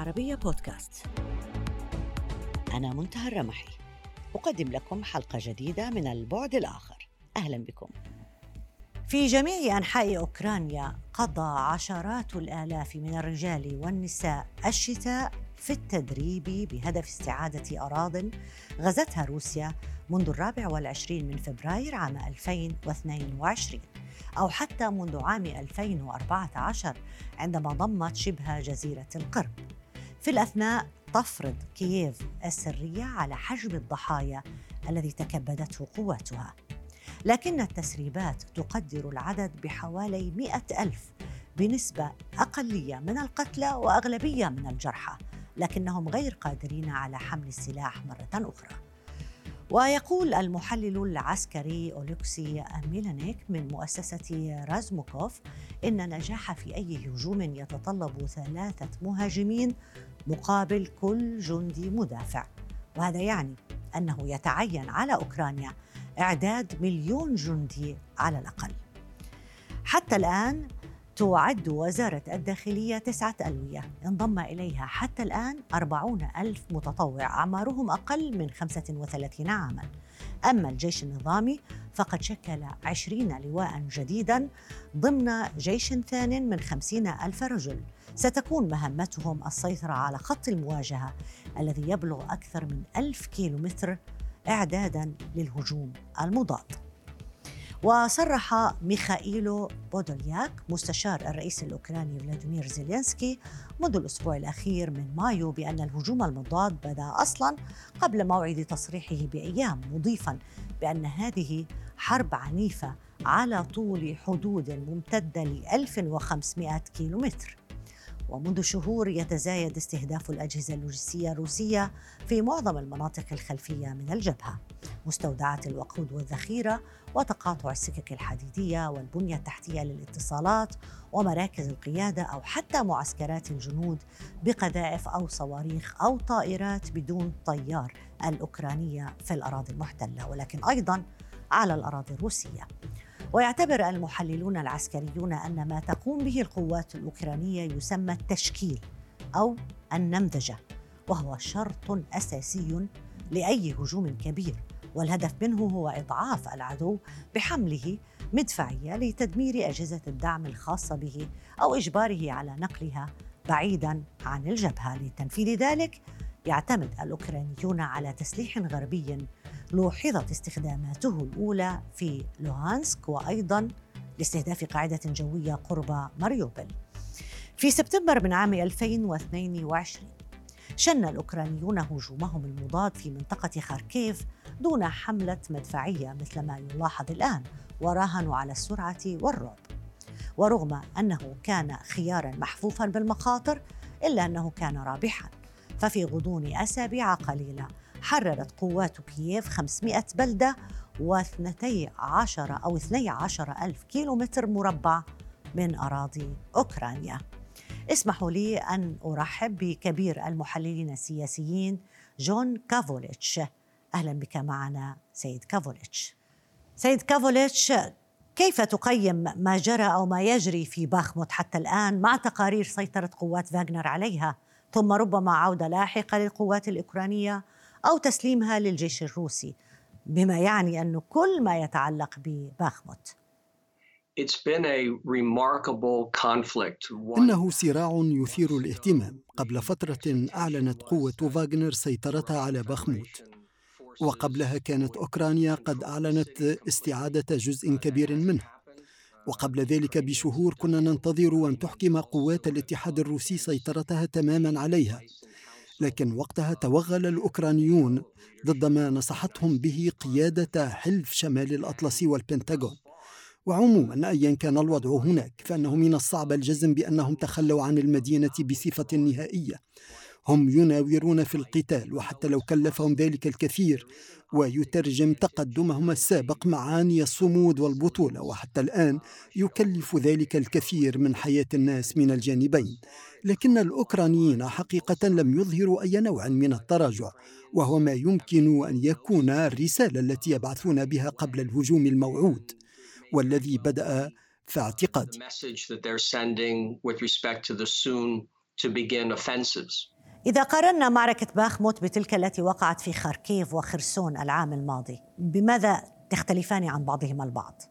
العربية بودكاست. أنا منتهى الرمحي. أقدم لكم حلقة جديدة من البعد الآخر. أهلا بكم. في جميع أنحاء أوكرانيا قضى عشرات الآلاف من الرجال والنساء الشتاء في التدريب بهدف استعادة أراض غزتها روسيا منذ الرابع والعشرين من فبراير عام 2022 أو حتى منذ عام 2014 عندما ضمت شبه جزيرة القرم في الأثناء تفرض كييف السرية على حجم الضحايا الذي تكبدته قواتها لكن التسريبات تقدر العدد بحوالي مئة ألف بنسبة أقلية من القتلى وأغلبية من الجرحى لكنهم غير قادرين على حمل السلاح مرة أخرى. ويقول المحلل العسكري أوليكسي ميلانيك من مؤسسة رازموكوف إن نجاح في أي هجوم يتطلب ثلاثة مهاجمين مقابل كل جندي مدافع. وهذا يعني أنه يتعين على أوكرانيا إعداد مليون جندي على الأقل. حتى الآن تعد وزارة الداخلية تسعة ألوية. انضم إليها حتى الآن أربعون ألف متطوع أعمارهم أقل من 35 عاماً. أما الجيش النظامي فقد شكل عشرين لواء جديدا ضمن جيش ثان من خمسين ألف رجل. ستكون مهمتهم السيطرة على خط المواجهة الذي يبلغ أكثر من ألف كيلومتر إعدادا للهجوم المضاد. وصرح ميخائيلو بودولياك مستشار الرئيس الأوكراني فلاديمير زيلينسكي منذ الأسبوع الأخير من مايو بأن الهجوم المضاد بدا أصلا قبل موعد تصريحه بأيام مضيفا بأن هذه حرب عنيفة على طول حدود ممتدة ل 1500 كيلومتر. ومنذ شهور يتزايد استهداف الأجهزة اللوجستية الروسية في معظم المناطق الخلفية من الجبهة مستودعات الوقود والذخيرة وتقاطع السكك الحديدية والبنية التحتية للاتصالات ومراكز القيادة أو حتى معسكرات الجنود بقذائف أو صواريخ أو طائرات بدون طيار الأوكرانية في الأراضي المحتلة ولكن أيضا على الأراضي الروسية. ويعتبر المحللون العسكريون أن ما تقوم به القوات الأوكرانية يسمى التشكيل أو النمذجة وهو شرط أساسي لأي هجوم كبير والهدف منه هو إضعاف العدو بحمله مدفعيه لتدمير أجهزة الدعم الخاصة به أو إجباره على نقلها بعيدا عن الجبهة. لتنفيذ ذلك يعتمد الأوكرانيون على تسليح غربي لوحظت استخداماته الأولى في لوهانسك وأيضا لاستهداف قاعدة جوية قرب ماريوبل. في سبتمبر من عام 2022 شن الأوكرانيون هجومهم المضاد في منطقة خاركيف دون حملة مدفعية مثل ما يلاحظ الآن وراهنوا على السرعة والرعب. ورغم أنه كان خيارا محفوفا بالمخاطر إلا أنه كان رابحا ففي غضون أسابيع قليلة حررت قوات كييف 500 بلدة واثنتي عشر أو اثني عشر ألف كيلومتر مربع من أراضي أوكرانيا. اسمحوا لي أن أرحب بكبير المحللين السياسيين جون كافوليتش. أهلا بك معنا سيد كافوليتش. سيد كافوليتش كيف تقيم ما جرى أو ما يجري في باخموت حتى الآن مع تقارير سيطرة قوات فاغنر عليها ثم ربما عودة لاحقة للقوات الأوكرانية أو تسليمها للجيش الروسي بما يعني أن كل ما يتعلق بباخموت. إنه صراع يثير الاهتمام. قبل فترة أعلنت قوة فاغنر سيطرتها على باخموت. وقبلها كانت أوكرانيا قد أعلنت استعادة جزء كبير منه. وقبل ذلك بشهور كنا ننتظر أن تحكم قوات الاتحاد الروسي سيطرتها تماما عليها. لكن وقتها توغل الأوكرانيون ضد ما نصحتهم به قيادة حلف شمال الأطلسي والبنتاغون. وعموما أيا كان الوضع هناك فإنه من الصعب الجزم بأنهم تخلوا عن المدينة بصفة نهائية. هم يناورون في القتال وحتى لو كلفهم ذلك الكثير ويترجم تقدمهم السابق معاني الصمود والبطولة وحتى الآن يكلف ذلك الكثير من حياة الناس من الجانبين. لكن الأوكرانيين حقيقة لم يظهروا أي نوع من التراجع وهو ما يمكن أن يكون الرسالة التي يبعثون بها قبل الهجوم الموعود. والذي بدأ في اعتقادي. إذا قارنا معركة باخموت بتلك التي وقعت في خاركيف وخرسون العام الماضي بماذا تختلفان عن بعضهما البعض؟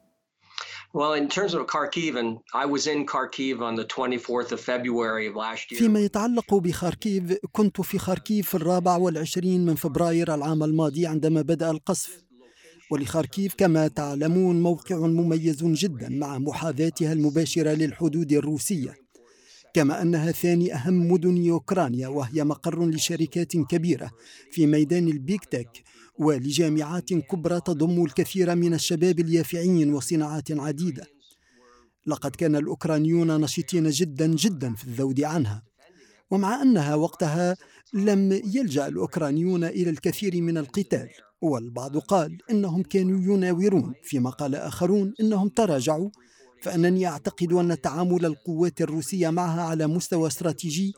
Well, in terms of Kharkiv, and I was in Kharkiv on the 24th of February of last year. فيما يتعلق بخاركيف كنت في خاركيف في الرابع والعشرين من فبراير العام الماضي عندما بدأ القصف ولخاركيف كما تعلمون موقع مميز جدا مع محاذاتها المباشرة للحدود الروسية كما أنها ثاني أهم مدن أوكرانيا وهي مقر لشركات كبيرة في ميدان البيك تك ولجامعات كبرى تضم الكثير من الشباب اليافعين وصناعات عديدة. لقد كان الأوكرانيون نشيطين جدا جدا في الذود عنها. ومع أنها وقتها لم يلجأ الأوكرانيون إلى الكثير من القتال والبعض قال إنهم كانوا يناورون فيما قال آخرون إنهم تراجعوا فأنني أعتقد أن تعامل القوات الروسية معها على مستوى استراتيجي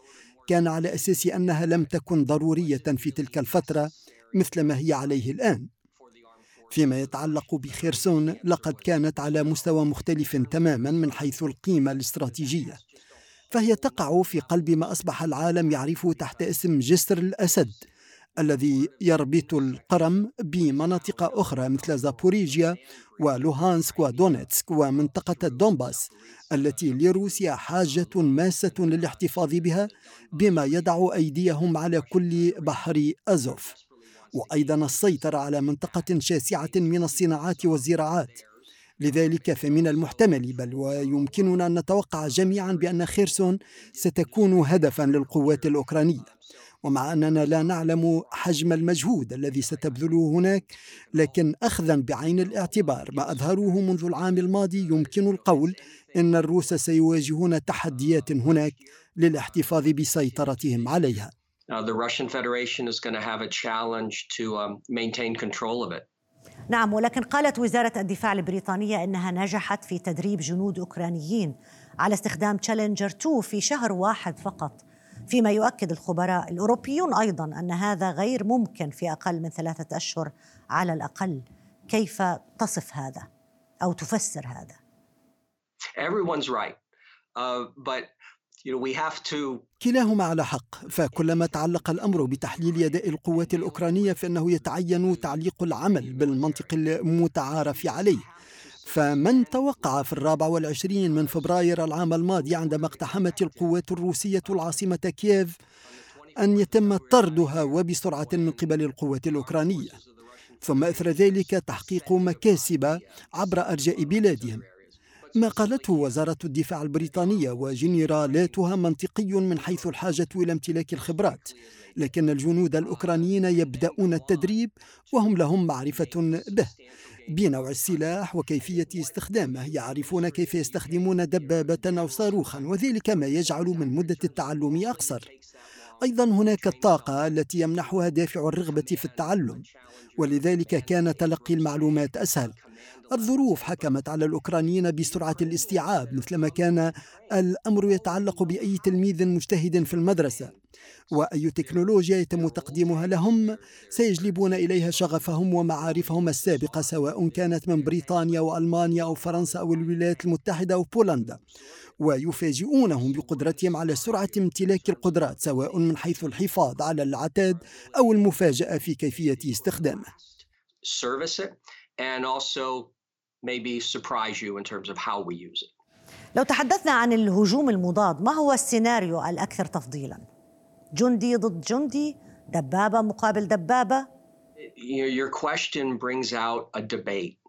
كان على أساس أنها لم تكن ضرورية في تلك الفترة مثل ما هي عليه الآن. فيما يتعلق بخيرسون لقد كانت على مستوى مختلف تماما من حيث القيمة الاستراتيجية. فهي تقع في قلب ما أصبح العالم يعرفه تحت اسم جسر الأسد. الذي يربط القرم بمناطق أخرى مثل زابوريجيا ولوهانسك ودونيتسك ومنطقة الدونباس التي لروسيا حاجة ماسة للاحتفاظ بها بما يضع أيديهم على كل بحر أزوف. وأيضا السيطرة على منطقة شاسعة من الصناعات والزراعات. لذلك فمن المحتمل بل ويمكننا أن نتوقع جميعا بأن خيرسون ستكون هدفا للقوات الأوكرانية. ومع أننا لا نعلم حجم المجهود الذي ستبذله هناك لكن أخذا بعين الاعتبار ما أظهروه منذ العام الماضي يمكن القول إن الروس سيواجهون تحديات هناك للاحتفاظ بسيطرتهم عليها. Uh, the Russian Federation is going to have a challenge to um, maintain control of it. نعم ولكن قالت وزارة الدفاع البريطانية أنها نجحت في تدريب جنود أوكرانيين على استخدام تشالنجر 2 في شهر واحد فقط فيما يؤكد الخبراء الأوروبيون أيضا أن هذا غير ممكن في أقل من ثلاثة أشهر على الأقل كيف تصف هذا أو تفسر هذا Everyone's right. Uh, but. كلاهما على حق فكلما تعلق الأمر بتحليل أداء القوات الأوكرانية فإنه يتعين تعليق العمل بالمنطق المتعارف عليه فمن توقع في الرابع والعشرين من فبراير العام الماضي عندما اقتحمت القوات الروسية العاصمة كييف أن يتم طردها وبسرعة من قبل القوات الأوكرانية. ثم إثر ذلك تحقيق مكاسب عبر أرجاء بلادهم. ما قالته وزارة الدفاع البريطانية وجنرالاتها منطقي من حيث الحاجة إلى امتلاك الخبرات لكن الجنود الأوكرانيين يبدأون التدريب وهم لهم معرفة به. بنوع السلاح وكيفية استخدامه يعرفون كيف يستخدمون دبابة أو صاروخا وذلك ما يجعل من مدة التعلم أقصر. أيضا هناك الطاقة التي يمنحها دافع الرغبة في التعلم ولذلك كان تلقي المعلومات أسهل. الظروف حكمت على الأوكرانيين بسرعة الاستيعاب مثلما كان الأمر يتعلق بأي تلميذ مجتهد في المدرسة. وأي تكنولوجيا يتم تقديمها لهم سيجلبون إليها شغفهم ومعارفهم السابقة سواء كانت من بريطانيا وألمانيا أو فرنسا أو الولايات المتحدة أو بولندا. ويفاجئونهم بقدرتهم على سرعة امتلاك القدرات سواء من حيث الحفاظ على العتاد أو المفاجأة في كيفية استخدامه. لو تحدثنا عن الهجوم المضاد ما هو السيناريو الأكثر تفضيلا؟ جندي ضد جندي دبابة مقابل دبابة؟ Your question brings out a debate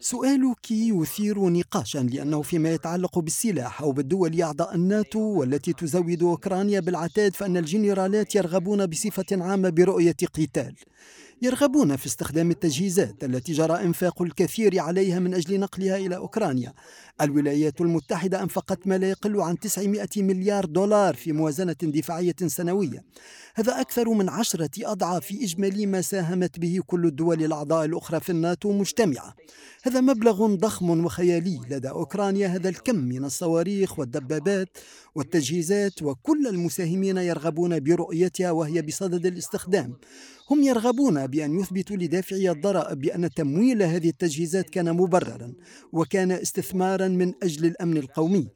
سؤالك يثير نقاشا لأنه فيما يتعلق بالسلاح أو بالدول أعضاء الناتو والتي تزود أوكرانيا بالعتاد فإن الجنرالات يرغبون بصفة عامة برؤية قتال. يرغبون في استخدام التجهيزات التي جرى إنفاق الكثير عليها من أجل نقلها إلى أوكرانيا. الولايات المتحدة أنفقت ما لا يقل عن 900 مليار دولار في موازنة دفاعية سنوية. هذا أكثر من عشرة أضعاف إجمالي ما ساهمت به كل الدول الأعضاء الأخرى في الناتو مجتمعة. هذا مبلغ ضخم وخيالي لدى أوكرانيا هذا الكم من الصواريخ والدبابات والتجهيزات وكل المساهمين يرغبون برؤيتها وهي بصدد الاستخدام. هم يرغبون بأن يثبتوا لدافعي الضرائب بأن تمويل هذه التجهيزات كان مبررا وكان استثمارا من أجل الأمن القومي.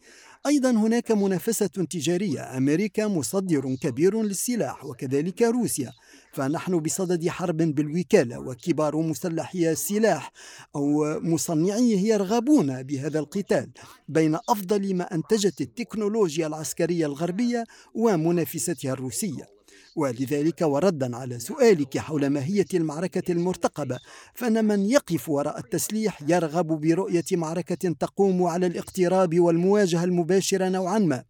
أيضا هناك منافسة تجارية. أمريكا مصدر كبير للسلاح وكذلك روسيا. فنحن بصدد حرب بالوكالة وكبار مسلحي السلاح أو مصنعيه يرغبون بهذا القتال. بين أفضل ما أنتجت التكنولوجيا العسكرية الغربية ومنافستها الروسية. ولذلك وردا على سؤالك حول ماهية المعركة المرتقبة فإن من يقف وراء التسليح يرغب برؤية معركة تقوم على الاقتراب والمواجهة المباشرة نوعا ما.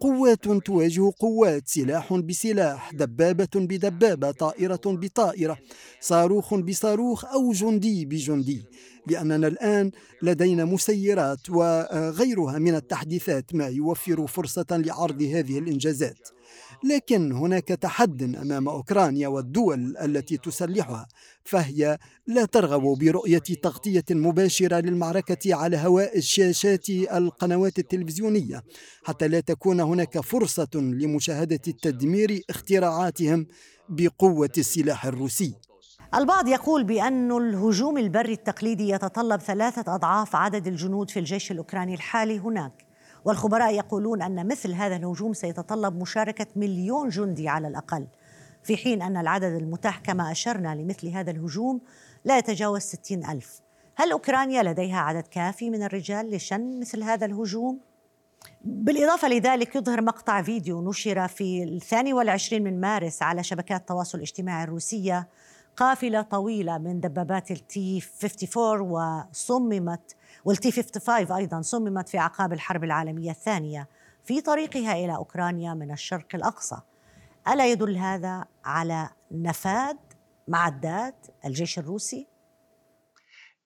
قوات تواجه قوات سلاح بسلاح دبابة بدبابة طائرة بطائرة صاروخ بصاروخ أو جندي بجندي. لأننا الآن لدينا مسيرات وغيرها من التحديثات ما يوفر فرصة لعرض هذه الإنجازات. لكن هناك تحد أمام أوكرانيا والدول التي تسلحها فهي لا ترغب برؤية تغطية مباشرة للمعركة على هواء الشاشات القنوات التلفزيونية حتى لا تكون هناك فرصة لمشاهدة تدمير اختراعاتهم بقوة السلاح الروسي. البعض يقول بأن الهجوم البري التقليدي يتطلب ثلاثة أضعاف عدد الجنود في الجيش الأوكراني الحالي هناك. والخبراء يقولون أن مثل هذا الهجوم سيتطلب مشاركة مليون جندي على الأقل في حين أن العدد المتاح كما أشرنا لمثل هذا الهجوم لا يتجاوز ستين ألف هل أوكرانيا لديها عدد كافي من الرجال لشن مثل هذا الهجوم؟ بالإضافة لذلك يظهر مقطع فيديو نشر في الثاني والعشرين من مارس على شبكات التواصل الاجتماعي الروسية قافلة طويلة من دبابات التي 54 وصممت والتي 55 أيضا صممت في أعقاب الحرب العالمية الثانية في طريقها إلى أوكرانيا من الشرق الأقصى ألا يدل هذا على نفاذ معدات الجيش الروسي؟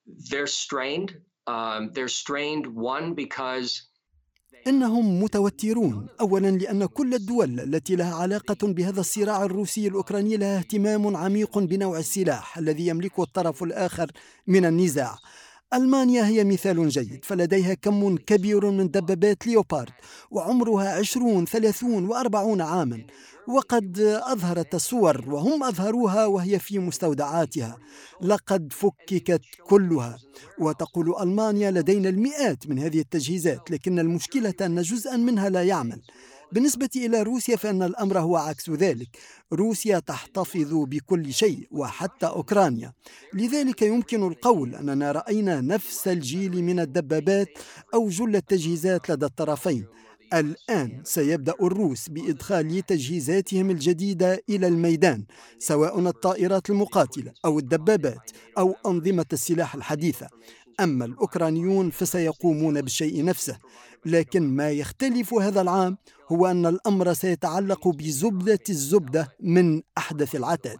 They're strained. Um, they're strained one because إنهم متوترون أولا لأن كل الدول التي لها علاقة بهذا الصراع الروسي الأوكراني لها اهتمام عميق بنوع السلاح الذي يملكه الطرف الآخر من النزاع ألمانيا هي مثال جيد فلديها كم كبير من دبابات ليوبارد وعمرها عشرون ثلاثون وأربعون عاما. وقد أظهرت الصور وهم أظهروها وهي في مستودعاتها. لقد فككت كلها. وتقول ألمانيا لدينا المئات من هذه التجهيزات لكن المشكلة أن جزءا منها لا يعمل. بالنسبة إلى روسيا فإن الأمر هو عكس ذلك. روسيا تحتفظ بكل شيء وحتى أوكرانيا. لذلك يمكن القول أننا رأينا نفس الجيل من الدبابات أو جل التجهيزات لدى الطرفين. الآن سيبدأ الروس بإدخال تجهيزاتهم الجديدة إلى الميدان سواء الطائرات المقاتلة أو الدبابات أو أنظمة السلاح الحديثة. أما الأوكرانيون فسيقومون بالشيء نفسه. لكن ما يختلف هذا العام هو أن الأمر سيتعلق بزبدة الزبدة من أحدث العتاد.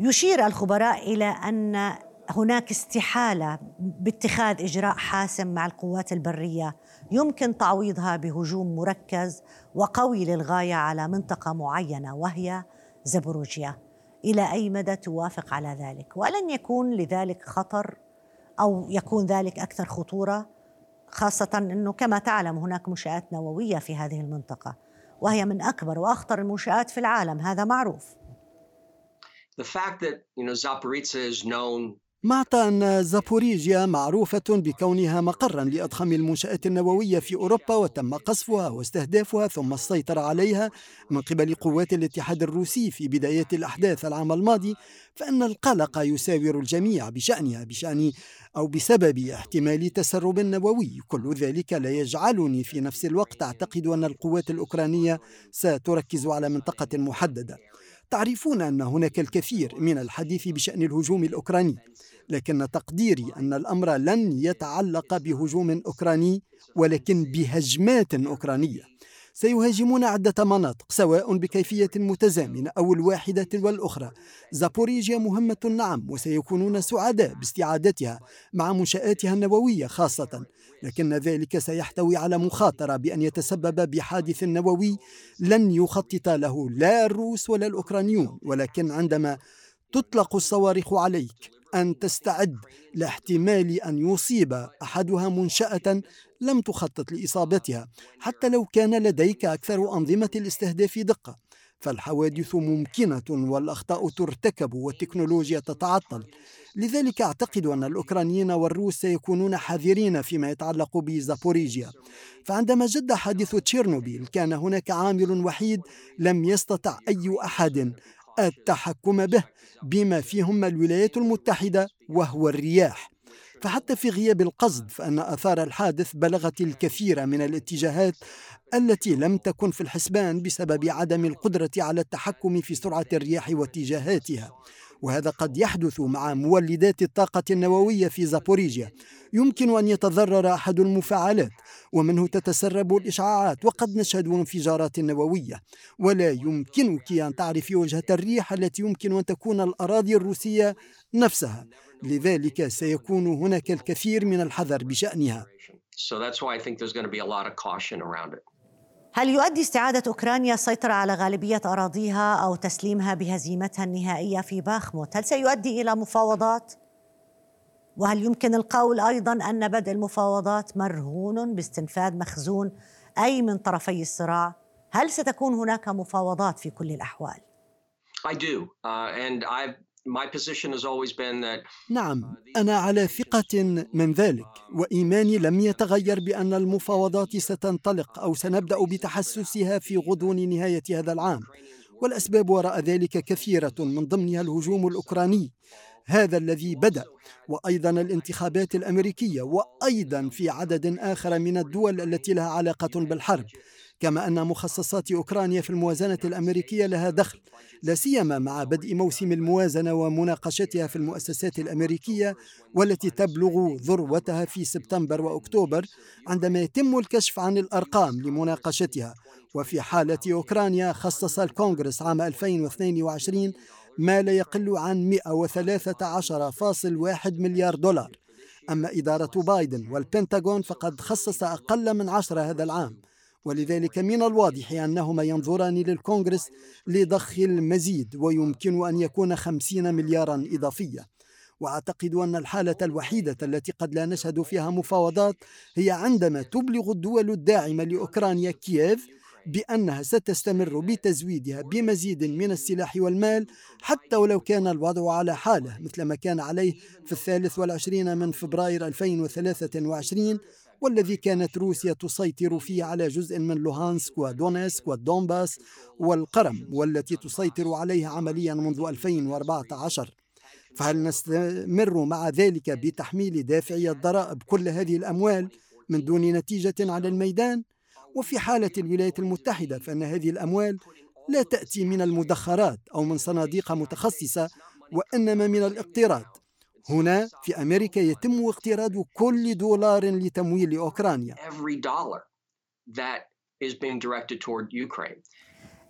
يشير الخبراء إلى أن هناك استحالة باتخاذ إجراء حاسم مع القوات البرية. يمكن تعويضها بهجوم مركز وقوي للغاية على منطقة معينة وهي زبروجيا إلى أي مدى توافق على ذلك؟ ولن يكون لذلك خطر؟ أو يكون ذلك أكثر خطورة خاصة أنه كما تعلم هناك منشآت نووية في هذه المنطقة وهي من أكبر وأخطر المنشآت في العالم هذا معروف. The fact that you know Zaporizhzhia is known مع أن زابوريجيا معروفة بكونها مقرا لأضخم المنشآت النووية في أوروبا وتم قصفها واستهدافها ثم السيطرة عليها من قبل قوات الاتحاد الروسي في بداية الأحداث العام الماضي فإن القلق يساور الجميع بشأنها بشأن أو بسبب احتمال تسرب نووي. كل ذلك لا يجعلني في نفس الوقت أعتقد أن القوات الأوكرانية ستركز على منطقة محددة. تعرفون أن هناك الكثير من الحديث بشأن الهجوم الأوكراني لكن تقديري أن الأمر لن يتعلق بهجوم أوكراني ولكن بهجمات أوكرانية. سيهاجمون عدة مناطق سواء بكيفية متزامنة أو الواحدة والأخرى زابوريجيا مهمة نعم وسيكونون سعداء باستعادتها مع منشآتها النووية خاصة. لكن ذلك سيحتوي على مخاطرة بأن يتسبب بحادث نووي لن يخطط له لا الروس ولا الأوكرانيون. ولكن عندما تطلق الصواريخ عليك أن تستعد لاحتمال أن يصيب أحدها منشأة لم تخطط لإصابتها حتى لو كان لديك أكثر أنظمة الاستهداف دقة. فالحوادث ممكنة والأخطاء ترتكب والتكنولوجيا تتعطل. لذلك أعتقد أن الأوكرانيين والروس سيكونون حذرين فيما يتعلق بزابوريجيا. فعندما جد حادث تشيرنوبيل كان هناك عامل وحيد لم يستطع أي أحد التحكم به بما فيهم الولايات المتحدة وهو الرياح. فحتى في غياب القصد فإن آثار الحادث بلغت الكثير من الاتجاهات التي لم تكن في الحسبان بسبب عدم القدرة على التحكم في سرعة الرياح واتجاهاتها. وهذا قد يحدث مع مولدات الطاقة النووية في زابوريجيا. يمكن أن يتضرر أحد المفاعلات ومنه تتسرب الإشعاعات وقد نشهد انفجارات نووية. ولا يمكنك أن تعرفي وجهة الريح التي يمكن أن تكون الأراضي الروسية نفسها. لذلك سيكون هناك الكثير من الحذر بشأنها. هل يؤدي استعادة أوكرانيا السيطرة على غالبية أراضيها أو تسليمها بهزيمتها النهائية في باخموت هل سيؤدي إلى مفاوضات؟ وهل يمكن القول أيضا أن بدء المفاوضات مرهون باستنفاذ مخزون أي من طرفي الصراع؟ هل ستكون هناك مفاوضات في كل الأحوال؟ I do. Uh, and I've نعم أنا على ثقة من ذلك وإيماني لم يتغير بأن المفاوضات ستنطلق أو سنبدأ بتحسسها في غضون نهاية هذا العام. والأسباب وراء ذلك كثيرة من ضمنها الهجوم الأوكراني. هذا الذي بدأ وأيضا الانتخابات الأمريكية وأيضا في عدد آخر من الدول التي لها علاقة بالحرب. كما أن مخصصات أوكرانيا في الموازنة الأمريكية لها دخل لا سيما مع بدء موسم الموازنة ومناقشتها في المؤسسات الأمريكية والتي تبلغ ذروتها في سبتمبر وأكتوبر عندما يتم الكشف عن الأرقام لمناقشتها. وفي حالة أوكرانيا خصص الكونغرس عام 2022 ما لا يقل عن 113.1 مليار دولار. أما إدارة بايدن والبنتاغون فقد خصص أقل من عشرة هذا العام. ولذلك من الواضح أنهما ينظران للكونغرس لضخ المزيد ويمكن أن يكون خمسين مليارا إضافية. وأعتقد أن الحالة الوحيدة التي قد لا نشهد فيها مفاوضات هي عندما تبلغ الدول الداعمة لأوكرانيا كييف بأنها ستستمر بتزويدها بمزيد من السلاح والمال حتى ولو كان الوضع على حالة مثل ما كان عليه في الثالث والعشرين من فبراير 2023 والذي كانت روسيا تسيطر فيه على جزء من لوهانسك ودونيسك والدونباس والقرم والتي تسيطر عليها عمليا منذ 2014 فهل نستمر مع ذلك بتحميل دافعي الضرائب كل هذه الأموال من دون نتيجة على الميدان؟ وفي حالة الولايات المتحدة فإن هذه الأموال لا تأتي من المدخرات أو من صناديق متخصصة وإنما من الاقتراض هنا في أمريكا يتم اقتراض كل دولار لتمويل أوكرانيا.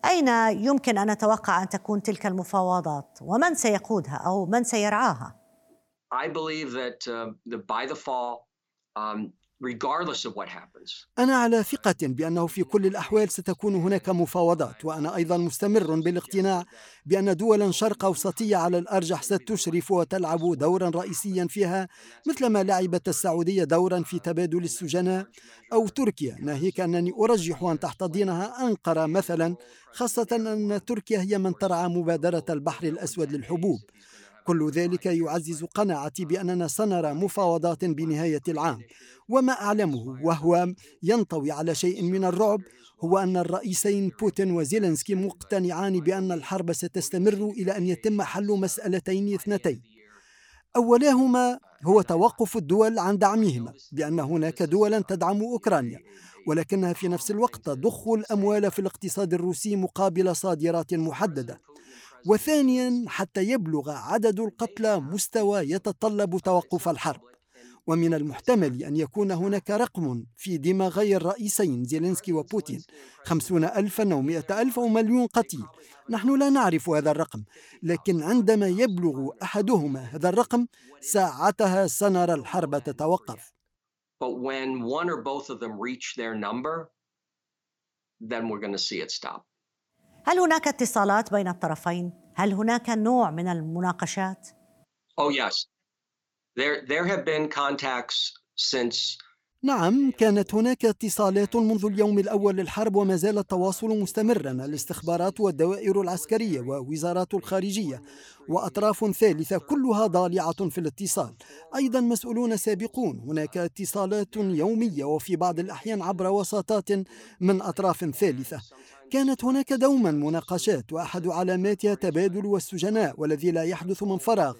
أين يمكن أن نتوقع أن تكون تلك المفاوضات؟ ومن سيقودها أو من سيرعاها؟ I believe that uh, the, by the fall, um, أنا على ثقة بأنه في كل الأحوال ستكون هناك مفاوضات وأنا أيضا مستمر بالاقتناع بأن دولا شرق أوسطية على الأرجح ستشرف وتلعب دورا رئيسيا فيها مثلما لعبت السعودية دورا في تبادل السجناء أو تركيا. ناهيك أنني أرجح أن تحتضنها أنقرة مثلا خاصة أن تركيا هي من ترعى مبادرة البحر الأسود للحبوب. كل ذلك يعزز قناعتي بأننا سنرى مفاوضات بنهاية العام. وما أعلمه وهو ينطوي على شيء من الرعب هو أن الرئيسين بوتين وزيلنسكي مقتنعان بأن الحرب ستستمر إلى أن يتم حل مسألتين اثنتين. أولاهما هو توقف الدول عن دعمهما بأن هناك دولا تدعم أوكرانيا ولكنها في نفس الوقت تضخ الأموال في الاقتصاد الروسي مقابل صادرات محددة. وثانيا حتى يبلغ عدد القتلى مستوى يتطلب توقف الحرب. ومن المحتمل أن يكون هناك رقم في دماغي الرئيسين زيلينسكي وبوتين خمسون ألفا أو مئة ألف أو مليون قتيل. نحن لا نعرف هذا الرقم لكن عندما يبلغ أحدهما هذا الرقم ساعتها سنرى الحرب تتوقف. But when one or both of them reach their number, then we're going to see it stop. هل هناك اتصالات بين الطرفين؟ هل هناك نوع من المناقشات؟ Oh yes. There there have been contacts since نعم كانت هناك اتصالات منذ اليوم الأول للحرب وما زال التواصل مستمرا الاستخبارات والدوائر العسكرية ووزارات الخارجية وأطراف ثالثة كلها ضالعة في الاتصال أيضا مسؤولون سابقون هناك اتصالات يومية وفي بعض الأحيان عبر وساطات من أطراف ثالثة كانت هناك دوما مناقشات وأحد علاماتها تبادل السجناء والذي لا يحدث من فراغ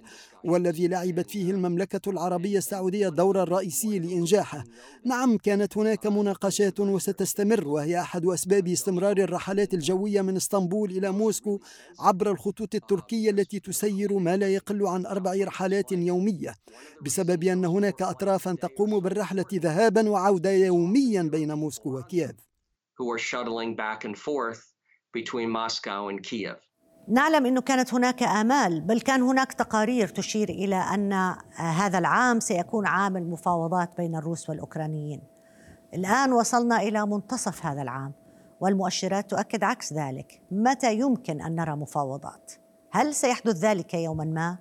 والذي لعبت فيه المملكة العربية السعودية الدور الرئيسي لإنجاحه. نعم كانت هناك مناقشات وستستمر وهي أحد أسباب استمرار الرحلات الجوية من إسطنبول إلى موسكو عبر الخطوط التركية التي تسير ما لا يقل عن أربع رحلات يومية بسبب أن هناك اطرافا تقوم بالرحلة ذهابا وعودة يوميا بين موسكو وكييف. Who are shuttling back and forth between Moscow and Kiev. نعلم إنه كانت هناك آمال بل كان هناك تقارير تشير إلى أن هذا العام سيكون عام المفاوضات بين الروس والأوكرانيين. الآن وصلنا إلى منتصف هذا العام والمؤشرات تؤكد عكس ذلك، متى يمكن أن نرى مفاوضات؟ هل سيحدث ذلك يوما ما؟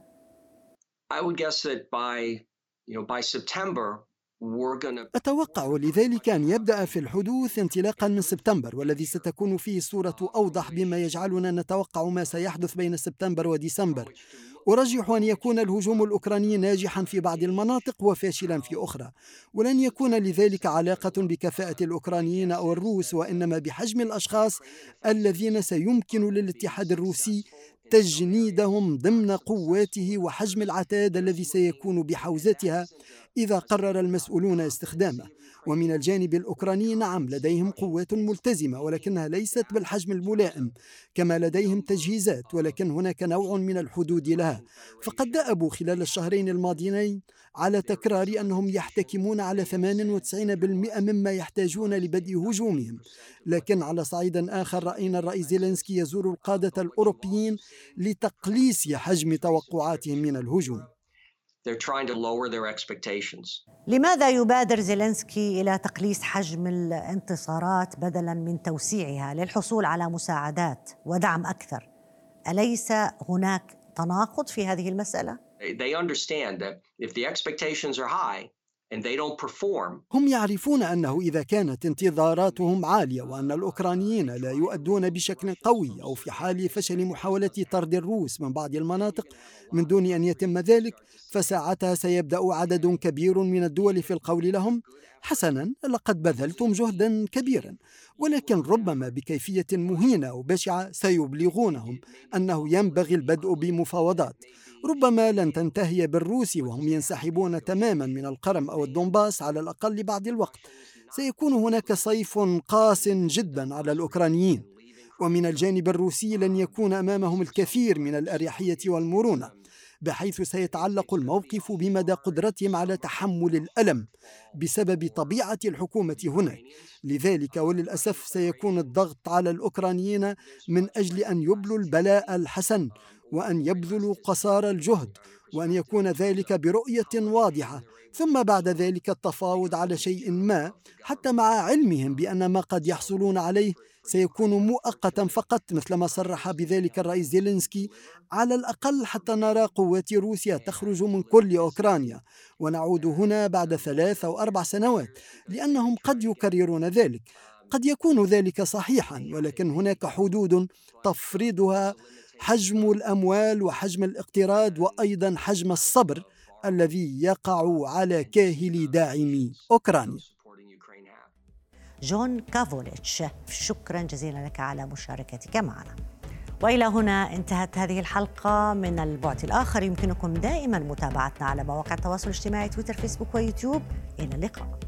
I would guess that by you know by September أتوقع لذلك أن يبدأ في الحدوث انطلاقا من سبتمبر والذي ستكون فيه الصورة أوضح بما يجعلنا نتوقع ما سيحدث بين سبتمبر وديسمبر. أرجح أن يكون الهجوم الأوكراني ناجحا في بعض المناطق وفاشلا في أخرى. ولن يكون لذلك علاقة بكفاءة الأوكرانيين أو الروس وإنما بحجم الأشخاص الذين سيمكن للاتحاد الروسي تجنيدهم ضمن قواته وحجم العتاد الذي سيكون بحوزتها إذا قرر المسؤولون استخدامه. ومن الجانب الأوكراني نعم لديهم قوات ملتزمة ولكنها ليست بالحجم الملائم كما لديهم تجهيزات ولكن هناك نوع من الحدود لها. فقد دأبوا خلال الشهرين الماضيين على تكرار أنهم يحتكمون على 98% مما يحتاجون لبدء هجومهم. لكن على صعيد آخر رأينا الرئيس زيلينسكي يزور القادة الأوروبيين لتقليص حجم توقعاتهم من الهجوم They're trying to lower their expectations. لماذا يبادر زيلينسكي إلى تقليص حجم الانتصارات بدلا من توسيعها للحصول على مساعدات ودعم أكثر؟ أليس هناك تناقض في هذه المسألة؟ They understand that if the expectations are high, هم يعرفون أنه إذا كانت انتظاراتهم عالية وأن الأوكرانيين لا يؤدون بشكل قوي أو في حال فشل محاولة طرد الروس من بعض المناطق من دون أن يتم ذلك فساعتها سيبدأ عدد كبير من الدول في القول لهم حسنا لقد بذلتم جهدا كبيرا ولكن ربما بكيفية مهينة وبشعة سيبلغونهم أنه ينبغي البدء بمفاوضات. ربما لن تنتهي بالروس وهم ينسحبون تماما من القرم أو الدنباس على الأقل لبعض الوقت. سيكون هناك صيف قاس جدا على الأوكرانيين ومن الجانب الروسي لن يكون أمامهم الكثير من الأريحية والمرونة. بحيث سيتعلق الموقف بمدى قدرتهم على تحمل الألم بسبب طبيعة الحكومة هناك لذلك وللأسف سيكون الضغط على الأوكرانيين من أجل أن يبلوا البلاء الحسن وأن يبذلوا قصارى الجهد وأن يكون ذلك برؤية واضحة. ثم بعد ذلك التفاوض على شيء ما حتى مع علمهم بأن ما قد يحصلون عليه سيكون مؤقتا فقط مثلما صرح بذلك الرئيس زيلينسكي على الأقل حتى نرى قوات روسيا تخرج من كل أوكرانيا. ونعود هنا بعد ثلاث أو أربع سنوات لأنهم قد يكررون ذلك. قد يكون ذلك صحيحا ولكن هناك حدود تفرضها حجم الأموال وحجم الاقتراض وأيضا حجم الصبر الذي يقع على كاهل داعمي أوكرانيا. جون كافوليتش. شكرا جزيلا لك على مشاركتك معنا. وإلى هنا انتهت هذه الحلقة من البعد الآخر. يمكنكم دائما متابعتنا على مواقع التواصل الاجتماعي تويتر فيسبوك ويوتيوب. إلى اللقاء.